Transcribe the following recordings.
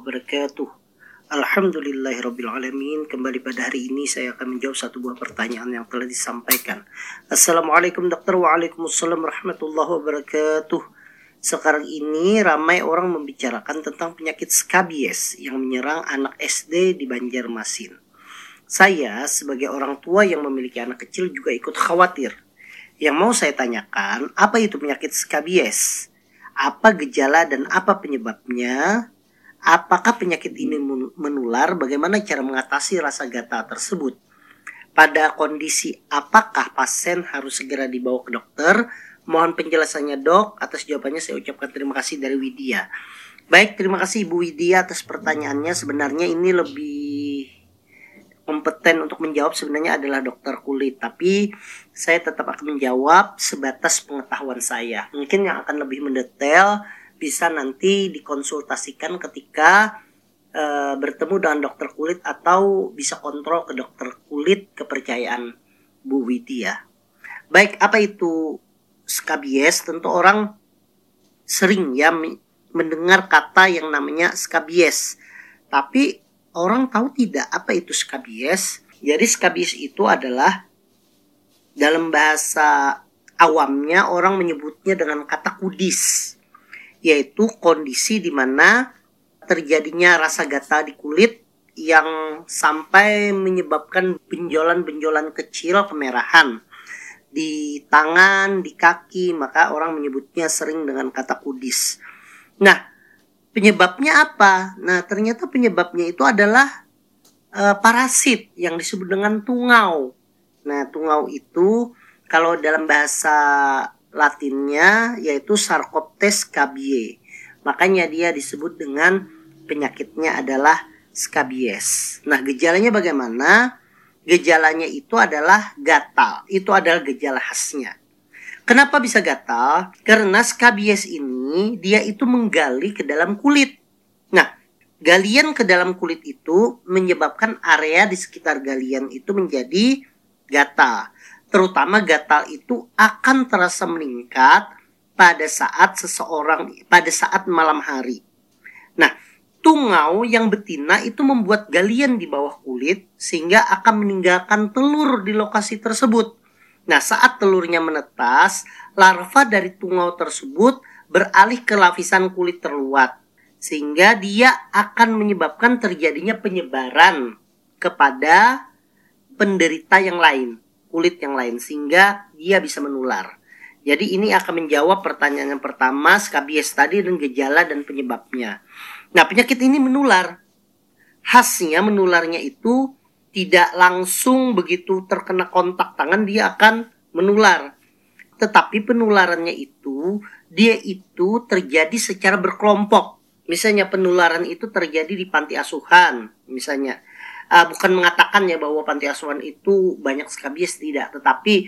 Wabarakatuh. Alhamdulillahirrabbilalamin Kembali pada hari ini saya akan menjawab satu buah pertanyaan yang telah disampaikan Assalamualaikum dokter Waalaikumsalam warahmatullahi wabarakatuh Sekarang ini ramai orang membicarakan tentang penyakit skabies Yang menyerang anak SD di Banjarmasin Saya sebagai orang tua yang memiliki anak kecil juga ikut khawatir Yang mau saya tanyakan apa itu penyakit skabies? Apa gejala dan apa penyebabnya? Apakah penyakit ini menular? Bagaimana cara mengatasi rasa gatal tersebut? Pada kondisi apakah pasien harus segera dibawa ke dokter? Mohon penjelasannya dok. Atas jawabannya saya ucapkan terima kasih dari Widya. Baik, terima kasih Ibu Widya atas pertanyaannya. Sebenarnya ini lebih kompeten untuk menjawab sebenarnya adalah dokter kulit. Tapi saya tetap akan menjawab sebatas pengetahuan saya. Mungkin yang akan lebih mendetail bisa nanti dikonsultasikan ketika e, bertemu dengan dokter kulit atau bisa kontrol ke dokter kulit kepercayaan Bu Widya. Baik, apa itu skabies? Tentu orang sering ya mendengar kata yang namanya skabies. Tapi orang tahu tidak apa itu skabies? Jadi skabies itu adalah dalam bahasa awamnya orang menyebutnya dengan kata kudis yaitu kondisi di mana terjadinya rasa gatal di kulit yang sampai menyebabkan benjolan-benjolan kecil kemerahan di tangan, di kaki, maka orang menyebutnya sering dengan kata kudis. Nah, penyebabnya apa? Nah, ternyata penyebabnya itu adalah e, parasit yang disebut dengan tungau. Nah, tungau itu kalau dalam bahasa Latinnya yaitu Sarcoptes scabiei. Makanya dia disebut dengan penyakitnya adalah skabies. Nah, gejalanya bagaimana? Gejalanya itu adalah gatal. Itu adalah gejala khasnya. Kenapa bisa gatal? Karena skabies ini dia itu menggali ke dalam kulit. Nah, galian ke dalam kulit itu menyebabkan area di sekitar galian itu menjadi gatal terutama gatal itu akan terasa meningkat pada saat seseorang pada saat malam hari. Nah, tungau yang betina itu membuat galian di bawah kulit sehingga akan meninggalkan telur di lokasi tersebut. Nah, saat telurnya menetas, larva dari tungau tersebut beralih ke lapisan kulit terluat sehingga dia akan menyebabkan terjadinya penyebaran kepada penderita yang lain kulit yang lain sehingga dia bisa menular. Jadi ini akan menjawab pertanyaan yang pertama, skabies tadi dan gejala dan penyebabnya. Nah, penyakit ini menular. Khasnya menularnya itu tidak langsung begitu terkena kontak tangan dia akan menular. Tetapi penularannya itu dia itu terjadi secara berkelompok. Misalnya penularan itu terjadi di panti asuhan, misalnya uh, bukan mengatakan ya bahwa panti asuhan itu banyak skabies tidak, tetapi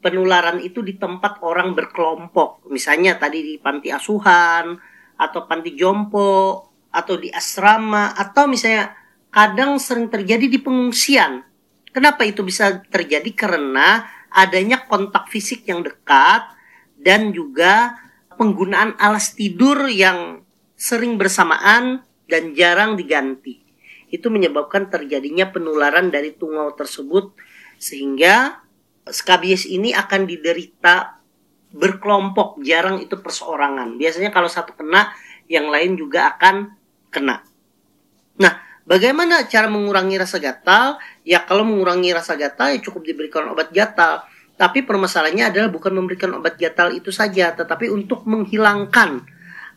penularan itu di tempat orang berkelompok. Misalnya tadi di panti asuhan atau panti jompo atau di asrama atau misalnya kadang sering terjadi di pengungsian. Kenapa itu bisa terjadi? Karena adanya kontak fisik yang dekat dan juga penggunaan alas tidur yang sering bersamaan dan jarang diganti itu menyebabkan terjadinya penularan dari tungau tersebut sehingga skabies ini akan diderita berkelompok, jarang itu perseorangan. Biasanya kalau satu kena, yang lain juga akan kena. Nah, bagaimana cara mengurangi rasa gatal? Ya kalau mengurangi rasa gatal ya cukup diberikan obat gatal. Tapi permasalahannya adalah bukan memberikan obat gatal itu saja, tetapi untuk menghilangkan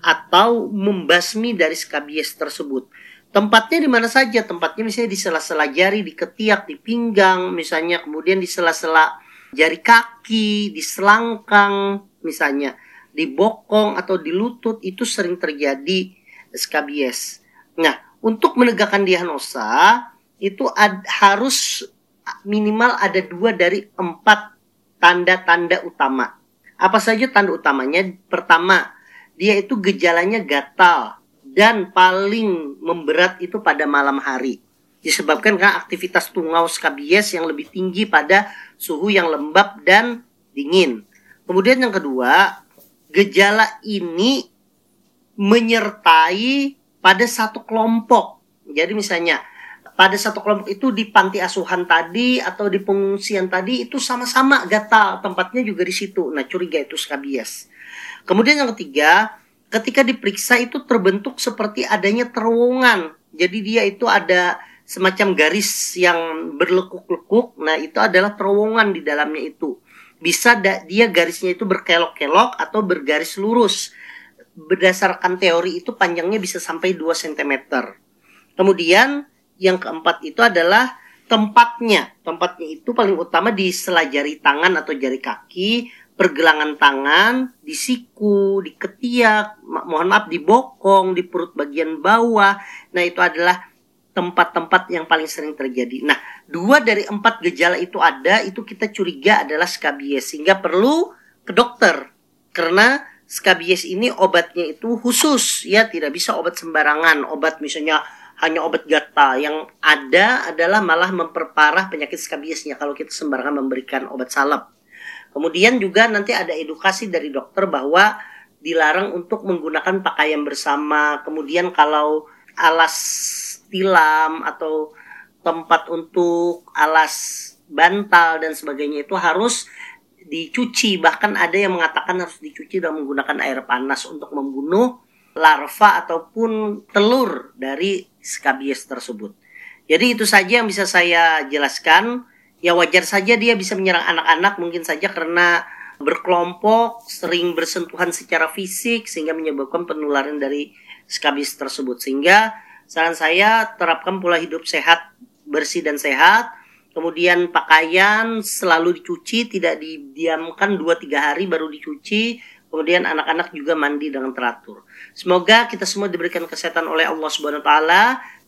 atau membasmi dari skabies tersebut. Tempatnya di mana saja? Tempatnya misalnya di sela-sela jari, di ketiak, di pinggang, misalnya kemudian di sela-sela jari kaki, di selangkang, misalnya di bokong atau di lutut itu sering terjadi skabies. Nah, untuk menegakkan diagnosa itu ad, harus minimal ada dua dari empat tanda-tanda utama. Apa saja tanda utamanya? Pertama, dia itu gejalanya gatal, dan paling memberat itu pada malam hari. Disebabkan karena aktivitas tungau skabies yang lebih tinggi pada suhu yang lembab dan dingin. Kemudian yang kedua, gejala ini menyertai pada satu kelompok. Jadi misalnya pada satu kelompok itu di panti asuhan tadi atau di pengungsian tadi itu sama-sama gatal tempatnya juga di situ. Nah curiga itu skabies. Kemudian yang ketiga, ketika diperiksa itu terbentuk seperti adanya terowongan. Jadi dia itu ada semacam garis yang berlekuk-lekuk. Nah itu adalah terowongan di dalamnya itu. Bisa dia garisnya itu berkelok-kelok atau bergaris lurus. Berdasarkan teori itu panjangnya bisa sampai 2 cm. Kemudian yang keempat itu adalah tempatnya. Tempatnya itu paling utama di selajari tangan atau jari kaki, pergelangan tangan, di siku, di ketiak, mohon maaf di bokong, di perut bagian bawah. Nah, itu adalah tempat-tempat yang paling sering terjadi. Nah, dua dari empat gejala itu ada, itu kita curiga adalah skabies. Sehingga perlu ke dokter. Karena skabies ini obatnya itu khusus, ya tidak bisa obat sembarangan. Obat misalnya hanya obat gata yang ada adalah malah memperparah penyakit skabiesnya kalau kita sembarangan memberikan obat salep. Kemudian juga nanti ada edukasi dari dokter bahwa dilarang untuk menggunakan pakaian bersama. Kemudian kalau alas tilam atau tempat untuk alas bantal dan sebagainya itu harus dicuci. Bahkan ada yang mengatakan harus dicuci dan menggunakan air panas untuk membunuh larva ataupun telur dari skabies tersebut. Jadi itu saja yang bisa saya jelaskan. Ya wajar saja dia bisa menyerang anak-anak mungkin saja karena berkelompok, sering bersentuhan secara fisik sehingga menyebabkan penularan dari skabies tersebut. Sehingga saran saya terapkan pola hidup sehat, bersih dan sehat. Kemudian pakaian selalu dicuci, tidak didiamkan 2-3 hari baru dicuci Kemudian anak-anak juga mandi dengan teratur. Semoga kita semua diberikan kesehatan oleh Allah Subhanahu wa taala.